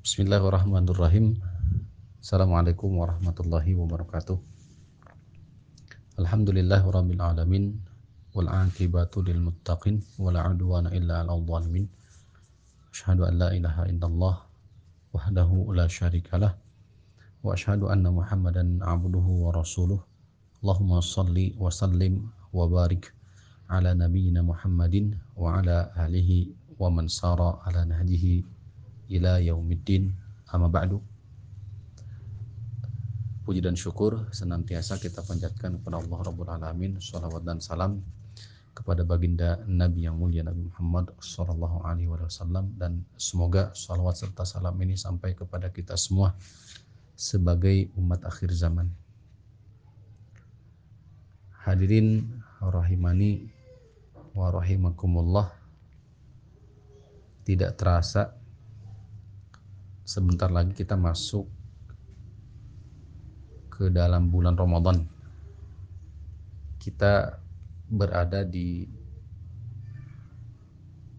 Bismillahirrahmanirrahim. Assalamualaikum warahmatullahi wabarakatuh. Alhamdulillahirabbil alamin wal aqibatu lil muttaqin wala udwana illa 'alal zalimin. Asyhadu an la ilaha illallah wahdahu la syarikalah wa asyhadu anna Muhammadan 'abduhu wa rasuluh. Allahumma shalli wa sallim wa barik ala Muhammadin wa ala alihi wa man sara ala nahjihi ila yaumiddin amma ba'du puji dan syukur senantiasa kita panjatkan kepada Allah Rabbul Alamin salawat dan salam kepada baginda Nabi yang mulia Nabi Muhammad Sallallahu Alaihi Wasallam dan semoga salawat serta salam ini sampai kepada kita semua sebagai umat akhir zaman. Hadirin rahimani wa rahimakumullah tidak terasa sebentar lagi kita masuk ke dalam bulan Ramadan. Kita berada di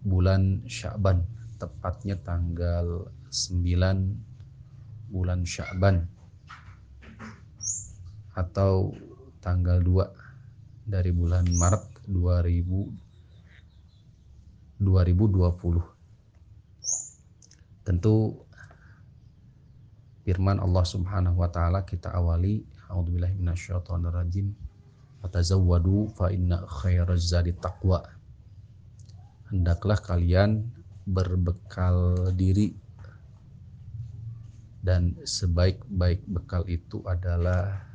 bulan Sya'ban tepatnya tanggal 9 bulan Sya'ban atau tanggal 2 dari bulan Maret 2000 2020 tentu firman Allah Subhanahu wa taala kita awali. A'udzubillahi minasyaitonirrajim. Fatazawwadu fa inna khairaz zadi taqwa. Hendaklah kalian berbekal diri. Dan sebaik-baik bekal itu adalah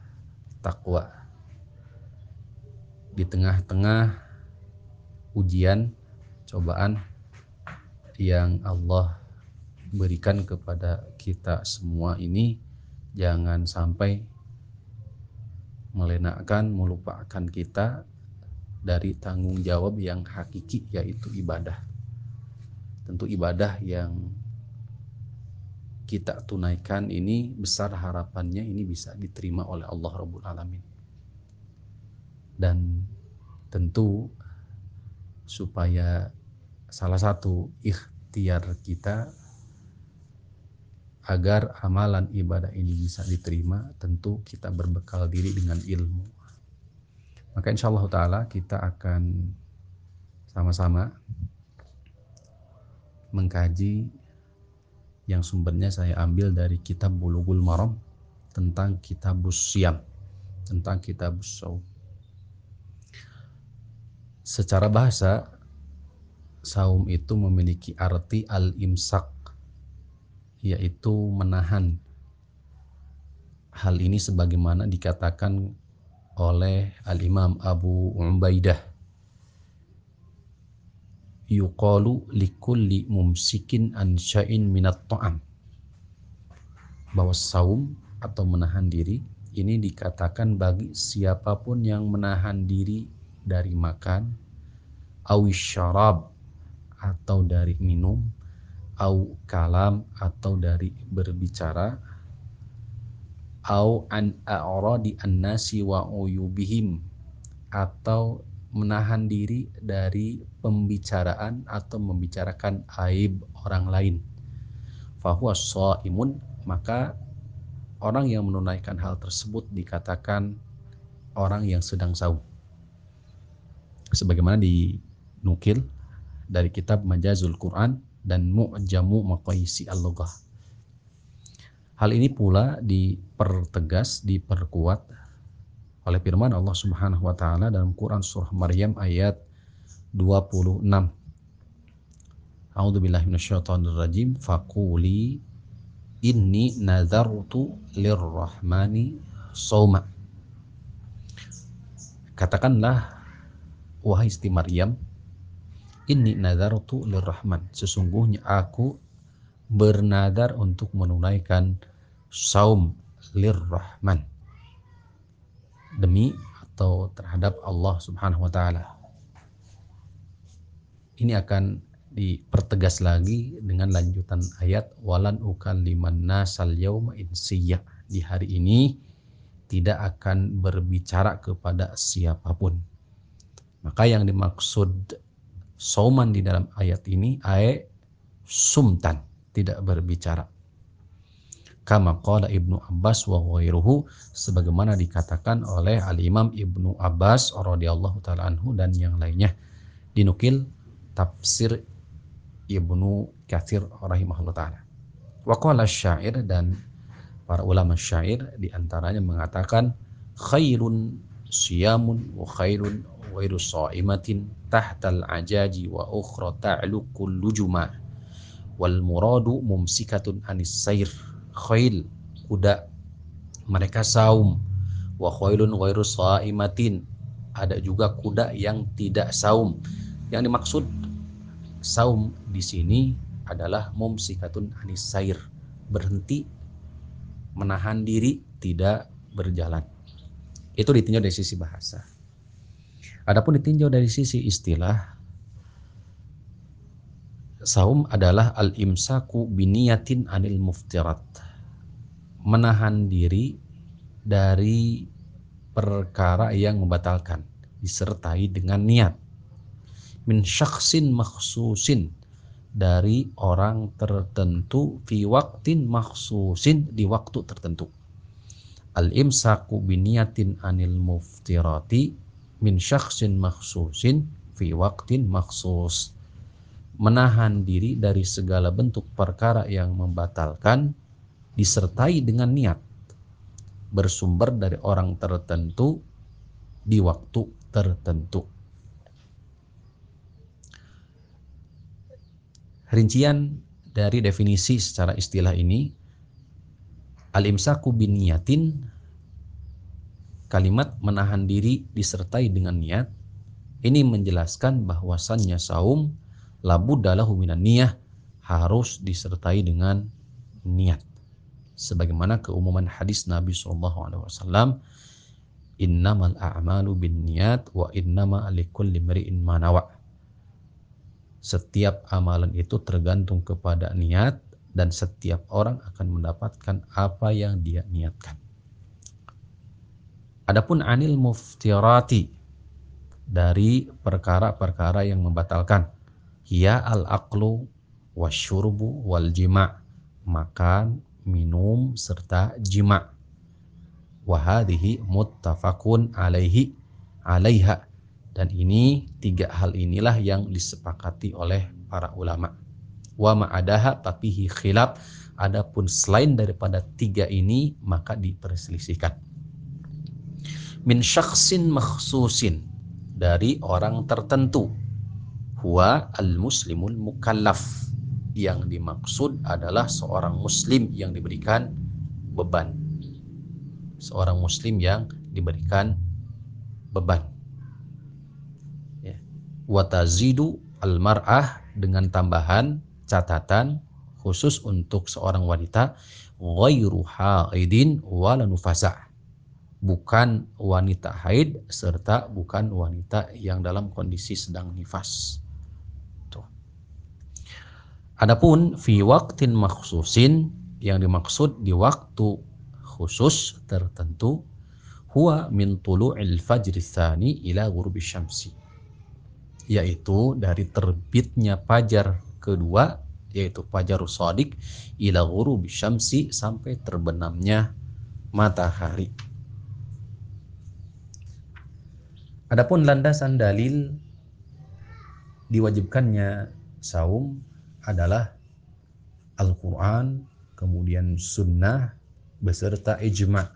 takwa di tengah-tengah ujian, cobaan yang Allah berikan kepada kita semua ini jangan sampai melenakkan, melupakan kita dari tanggung jawab yang hakiki yaitu ibadah. Tentu ibadah yang kita tunaikan ini besar harapannya ini bisa diterima oleh Allah Rabbul Alamin dan tentu supaya salah satu ikhtiar kita agar amalan ibadah ini bisa diterima tentu kita berbekal diri dengan ilmu. Maka insya Allah ta'ala kita akan sama-sama mengkaji yang sumbernya saya ambil dari kitab Bulughul Maram tentang kitab Siam tentang kitab Saum. Secara bahasa saum itu memiliki arti al-imsak yaitu menahan hal ini sebagaimana dikatakan oleh al-imam Abu Ubaidah yuqalu likulli mumsikin an sya'in minat ta'am. Bahwa saum atau menahan diri ini dikatakan bagi siapa pun yang menahan diri dari makan, awis atau dari minum, au kalam atau dari berbicara, au an a'radi annasi wa uyubihim atau menahan diri dari pembicaraan atau membicarakan aib orang lain. Fahuwa imun maka orang yang menunaikan hal tersebut dikatakan orang yang sedang saum sebagaimana dinukil dari kitab Majazul Quran dan Mu'jamu Maqaisi Al-Lughah. Hal ini pula dipertegas, diperkuat oleh firman Allah Subhanahu wa taala dalam Quran surah Maryam ayat 26. A'udzu billahi minasyaitonir rajim. Faquli inni nazartu lirrahmani sauma. Katakanlah wahai isti Maryam ini nadartu lirrahman sesungguhnya aku bernadar untuk menunaikan saum lirrahman demi atau terhadap Allah Subhanahu wa taala. Ini akan dipertegas lagi dengan lanjutan ayat walan ukalliman nasal yauma insiyya. Di hari ini tidak akan berbicara kepada siapa pun. Maka yang dimaksud soman di dalam ayat ini ae sumtan, tidak berbicara. kama qala Ibnu Abbas wa ghairuhu sebagaimana dikatakan oleh Al Imam Ibnu Abbas radhiyallahu taala anhu dan yang lainnya dinukil tafsir Ibnu Katsir rahimahullah taala. Wa qala syair dan para ulama syair di antaranya mengatakan khairun siyamun wa khairun ghairu sha'imatin tahtal ajaji wa ukhra ta'lu kullu juma wal muradu mumsikatun anis sair khail kuda mereka saum. wa khailun ghairu shaimatin ada juga kuda yang tidak saum. Yang dimaksud saum di sini adalah mumsikatun anis sair. Berhenti menahan diri tidak berjalan. Itu ditinjau dari sisi bahasa adapun ditinjau dari sisi istilah saum adalah al-imsaku biniyatin anil muftirat. Menahan diri dari perkara yang membatalkan disertai dengan niat. Min syaksin maksusin dari orang tertentu fi waktin maksusin di waktu tertentu. Al imsaku biniyatin anil muftirati min syaksin maksusin fi waktin maksus menahan diri dari segala bentuk perkara yang membatalkan disertai dengan niat bersumber dari orang tertentu di waktu tertentu. Rincian dari definisi secara istilah ini al-imsaku bin niyatin kalimat menahan diri disertai dengan niat. Ini menjelaskan bahwasannya saum labu dalahu minan niyah harus disertai dengan niat. Sebagaimana keumuman hadis Nabi Shallallahu Alaihi Wasallam innamal a'malu bin niat wa innama likulli mri'in manawa setiap amalan itu tergantung kepada niat dan setiap orang akan mendapatkan apa yang dia niatkan adapun anil muftirati dari perkara-perkara yang membatalkan ya al aqlu wasyurbu wal jima' makan minum serta jima. Wahadihi muttafaqun alaihi alaiha. Dan ini tiga hal inilah yang disepakati oleh para ulama. Wa ma'adaha tapi khilaf. Adapun selain daripada tiga ini maka diperselisihkan. Min syaksin makhsusin dari orang tertentu. Huwa al-muslimul mukallaf yang dimaksud adalah seorang muslim yang diberikan beban. Seorang muslim yang diberikan beban. Ya. Watazidu almar'ah dengan tambahan catatan khusus untuk seorang wanita ghairu haidin wala nufasa. Bukan wanita haid serta bukan wanita yang dalam kondisi sedang nifas. Adapun fi waktin maksusin yang dimaksud di waktu khusus tertentu huwa min tulu'il fajri tsani ila ghurubi syamsi. Yaitu dari terbitnya fajar kedua yaitu fajar shadiq ila ghurubi syamsi sampai terbenamnya matahari Adapun landasan dalil diwajibkannya saum adalah Al-Quran, kemudian Sunnah, beserta ijma.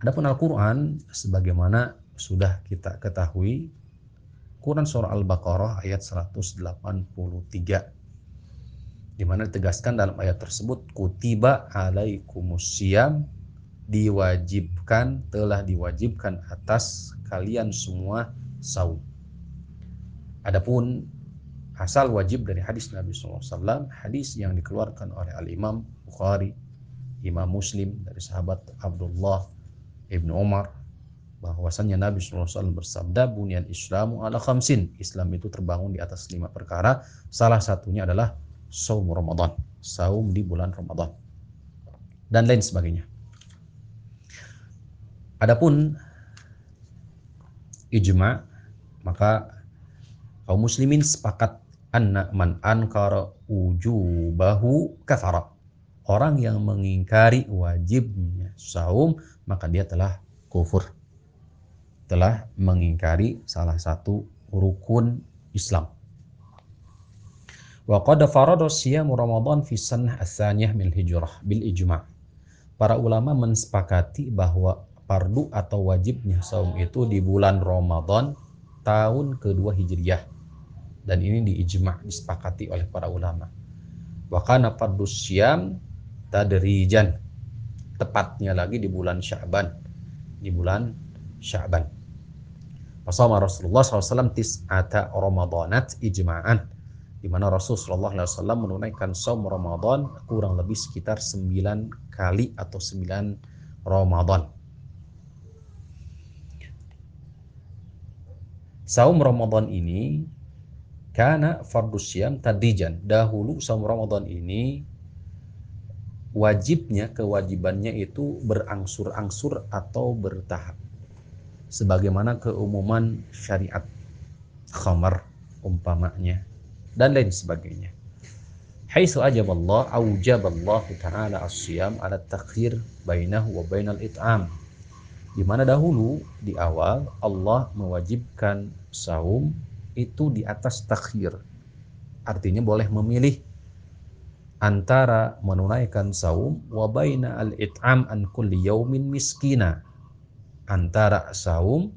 Adapun Al-Quran, sebagaimana sudah kita ketahui, Quran Surah Al-Baqarah ayat 183 di mana ditegaskan dalam ayat tersebut kutiba alaikumusiyam diwajibkan telah diwajibkan atas kalian semua saum. Adapun asal wajib dari hadis Nabi SAW hadis yang dikeluarkan oleh Al-Imam Bukhari Imam Muslim dari sahabat Abdullah Ibn Umar bahwasannya Nabi SAW bersabda bunyan islamu ala khamsin. Islam itu terbangun di atas lima perkara. Salah satunya adalah saum Ramadan saum di bulan Ramadan dan lain sebagainya adapun ijma maka kaum muslimin sepakat anna man ankara ujubahu kafara. Orang yang mengingkari wajibnya saum maka dia telah kufur. Telah mengingkari salah satu rukun Islam. Wa qad farada siyam ramadan fi sanah ats-tsaniyah min hijrah bil ijma' para ulama mensepakati bahwa fardu atau wajibnya saum itu di bulan Ramadan tahun kedua Hijriyah dan ini diijma disepakati oleh para ulama. Wa kana fardu syam tadrijan tepatnya lagi di bulan Sya'ban di bulan Sya'ban. Pasama Rasulullah SAW tis'ata Ramadanat ijma'an di mana Rasulullah SAW menunaikan saum Ramadan kurang lebih sekitar 9 kali atau 9 Ramadan. Saum Ramadan ini karena fardu syam tadijan. Dahulu saum Ramadan ini wajibnya kewajibannya itu berangsur-angsur atau bertahap. Sebagaimana keumuman syariat khamar umpamanya dan lain sebagainya. Haitsu ajaballah aujaballahu ta'ala as-siyam ala takhir bainahu wa bainal it'am di mana dahulu di awal Allah mewajibkan saum itu di atas takhir. Artinya boleh memilih antara menunaikan saum wa baina al-it'am an kulli yaumin miskina. Antara saum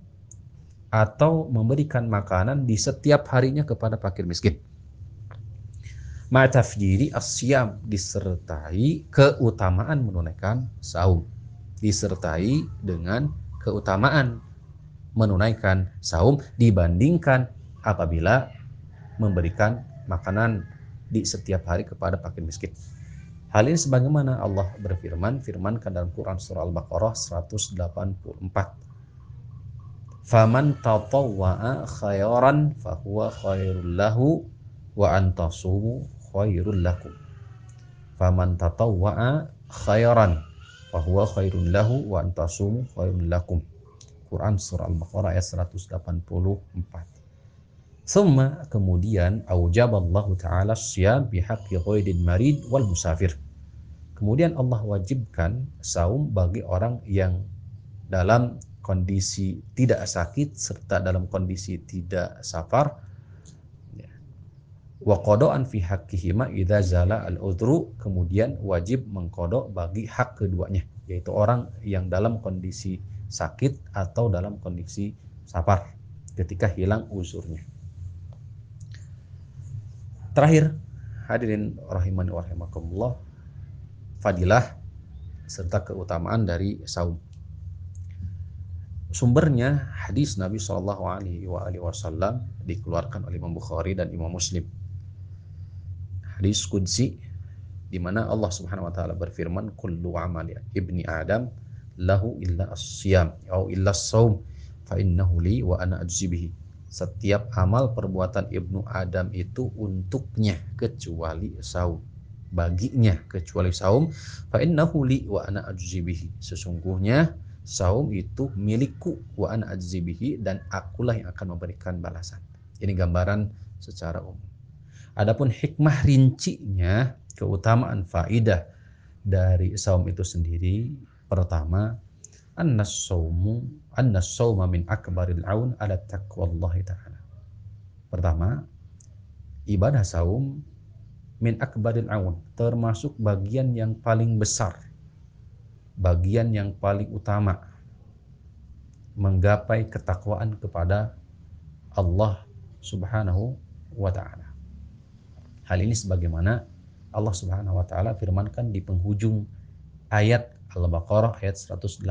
atau memberikan makanan di setiap harinya kepada fakir miskin. Ma'tafjiri asyam disertai keutamaan menunaikan saum disertai dengan keutamaan menunaikan saum dibandingkan apabila memberikan makanan di setiap hari kepada fakir miskin. Hal ini sebagaimana Allah berfirman, firmankan dalam Quran surah Al-Baqarah 184. Faman tatawwa'a khairan fahuwa khairul lahu wa antasumu khairul lakum. Faman tatawwa'a khairan fahuwa khairun lahu wa antasumu khairun lakum. Quran surah Al-Baqarah ayat 184. Thumma kemudian aujaballahu ta'ala siyam bihaqqi ghaidin marid wal musafir. Kemudian Allah wajibkan saum bagi orang yang dalam kondisi tidak sakit serta dalam kondisi tidak safar wa qada'an fi haqqihima idza zala al udhru kemudian wajib mengkodok bagi hak keduanya yaitu orang yang dalam kondisi sakit atau dalam kondisi safar ketika hilang uzurnya. Terakhir, hadirin rahimani wa rahimakumullah, fadilah serta keutamaan dari saum. Sumbernya hadis Nabi Shallallahu Alaihi Wasallam dikeluarkan oleh Imam Bukhari dan Imam Muslim hadis qudsi di mana Allah Subhanahu wa taala berfirman kullu amali ibni adam lahu illa as-siyam atau illa as-saum fa innahu li wa ana ajzibihi setiap amal perbuatan ibnu adam itu untuknya kecuali saum baginya kecuali saum fa innahu li wa ana ajzibihi sesungguhnya saum itu milikku wa ana ajzibihi dan akulah yang akan memberikan balasan. Ini gambaran secara umum Adapun hikmah rincinya, keutamaan faidah dari saum itu sendiri, pertama, annas saumu annas sauma min akbaril aun ala taqwallahi ta'ala. Pertama, ibadah saum min akbaril aun, termasuk bagian yang paling besar, bagian yang paling utama menggapai ketakwaan kepada Allah Subhanahu wa taala. Hal ini sebagaimana Allah Subhanahu wa taala firmankan di penghujung ayat Al-Baqarah ayat 183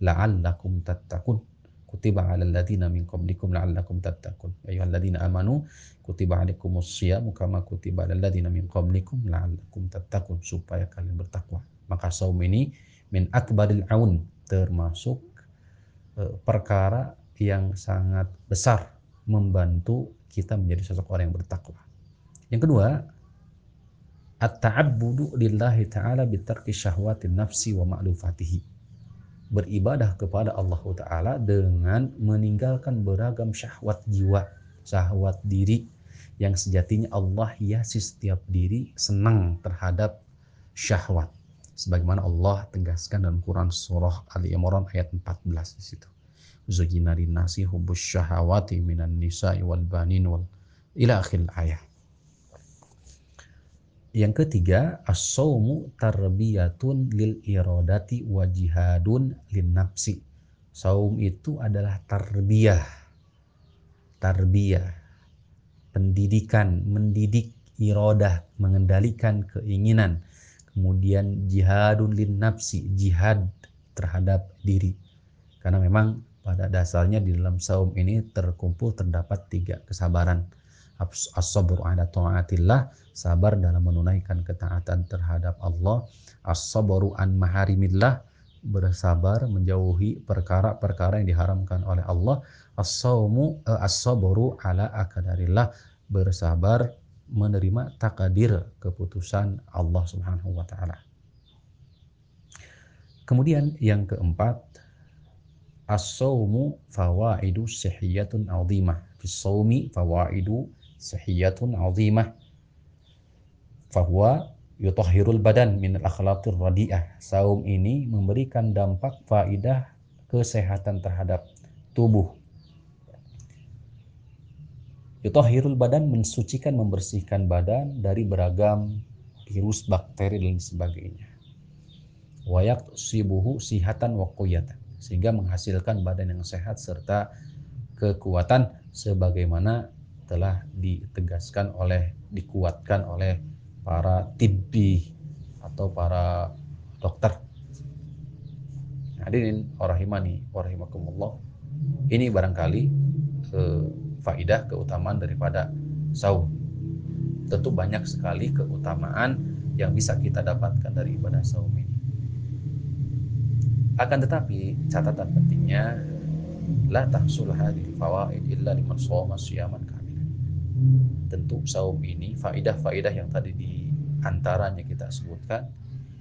la'allakum tattaqun. Kutiba 'alal ladzina min qablikum la'allakum tattaqun. Ayyuhalladzina amanu kutiba 'alaikumus shiyam kama kutiba 'alal ladzina min qablikum la'allakum tattaqun. Supaya kalian bertakwa. Maka saum ini min akbaril aun termasuk uh, perkara yang sangat besar membantu kita menjadi sosok orang yang bertakwa yang kedua, at-ta'abbudu lillahi ta'ala bitarki syahwatin nafsi wa ma'lufatihi. Beribadah kepada Allah Ta'ala dengan meninggalkan beragam syahwat jiwa, syahwat diri yang sejatinya Allah hiasi setiap diri senang terhadap syahwat sebagaimana Allah tegaskan dalam Quran surah Ali Imran ayat 14 di situ. Zujina nasi hubus syahawati minan nisa'i wal banin wal ila akhir ayat. Yang ketiga, as-saumu tarbiyatun lil iradati wa jihadun lin nafsi. Saum itu adalah tarbiyah. Tarbiyah. Pendidikan, mendidik iradah, mengendalikan keinginan kemudian jihadun lin nafsi jihad terhadap diri karena memang pada dasarnya di dalam saum ini terkumpul terdapat tiga kesabaran as-sabru ala taatillah. Sabar dalam menunaikan ketaatan terhadap Allah. As-sabru an maharimillah. Bersabar menjauhi perkara-perkara yang diharamkan oleh Allah. As-saumu eh, as-sabru ala akadarillah bersabar menerima takadir keputusan Allah Subhanahu wa taala. Kemudian yang keempat, as-saumu fawaidu sihiyatun 'azimah. Fi saumi fawaidu sihiyatun 'azimah. Fahuwa yutahhirul badan min al-akhlaqir radi'ah. Saum ini memberikan dampak faidah kesehatan terhadap tubuh Yutahhirul badan mensucikan membersihkan badan dari beragam virus, bakteri dan sebagainya. Wayak sibuhu sihatan wa sehingga menghasilkan badan yang sehat serta kekuatan sebagaimana telah ditegaskan oleh dikuatkan oleh para tibbi atau para dokter. Hadirin warahimani warahimakumullah. Ini barangkali eh, faidah keutamaan daripada saum. Tentu banyak sekali keutamaan yang bisa kita dapatkan dari ibadah saum ini. Akan tetapi catatan pentingnya la tahsul hadhihi fawaid illa liman shoma siyaman. Tentu saum ini faidah-faidah yang tadi di antaranya kita sebutkan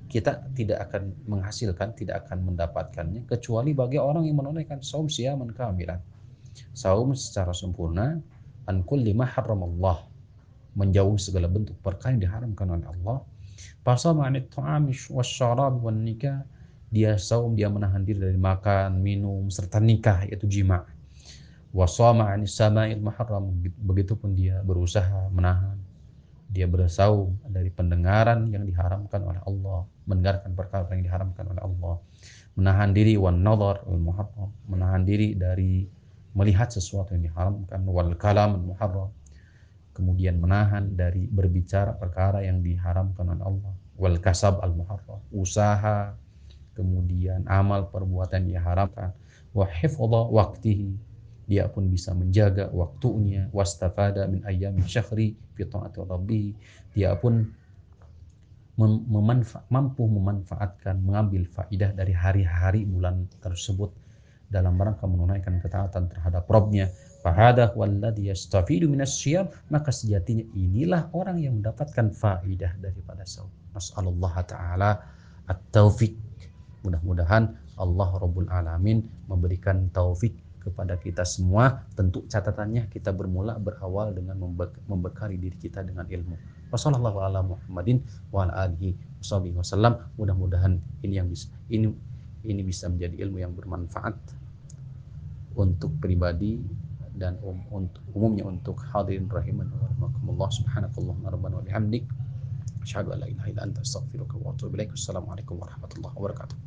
kita tidak akan menghasilkan, tidak akan mendapatkannya kecuali bagi orang yang menunaikan saum siyaman kamilan. Saum secara sempurna an kulli ma Allah menjauhi segala bentuk perkara yang diharamkan oleh Allah. Fasama anit ta'ami wasyarab wan nikah dia saum dia menahan diri dari makan minum serta nikah yaitu jima wasama anis begitupun dia berusaha menahan. Dia bersaum dari pendengaran yang diharamkan oleh Allah mendengarkan perkara yang diharamkan oleh Allah. Menahan diri wan muharram. Menahan diri dari melihat sesuatu yang diharamkan. Wal kalam muharram. Kemudian menahan dari berbicara perkara yang diharamkan oleh Allah. Wal kasab al muharram. Usaha kemudian amal perbuatan yang diharamkan. Wa hifdha waqtihi dia pun bisa menjaga waktunya wastafada min ayyamin syahri fi taati rabbih dia pun memanfa mampu memanfaatkan mengambil faidah dari hari-hari bulan tersebut dalam rangka menunaikan ketaatan terhadap Robnya. Fahada walladhi yastafidu minas siyam. Maka sejatinya inilah orang yang mendapatkan faidah daripada saum. Nas'alullah ta'ala at-taufiq. Mudah-mudahan Allah Rabbul Alamin memberikan taufik kepada kita semua. Tentu catatannya kita bermula berawal dengan membekali diri kita dengan ilmu. Wassalamualaikum Mudah-mudahan ini yang bisa ini ini bisa menjadi ilmu yang bermanfaat untuk pribadi dan um, untuk umumnya untuk hadirin rahiman wa rahimakumullah. Subhanakallahumma rabbana wa bihamdik. Asyhadu an la ilaha illa anta astaghfiruka wa atubu ilaik. Warahmatullahi wabarakatuh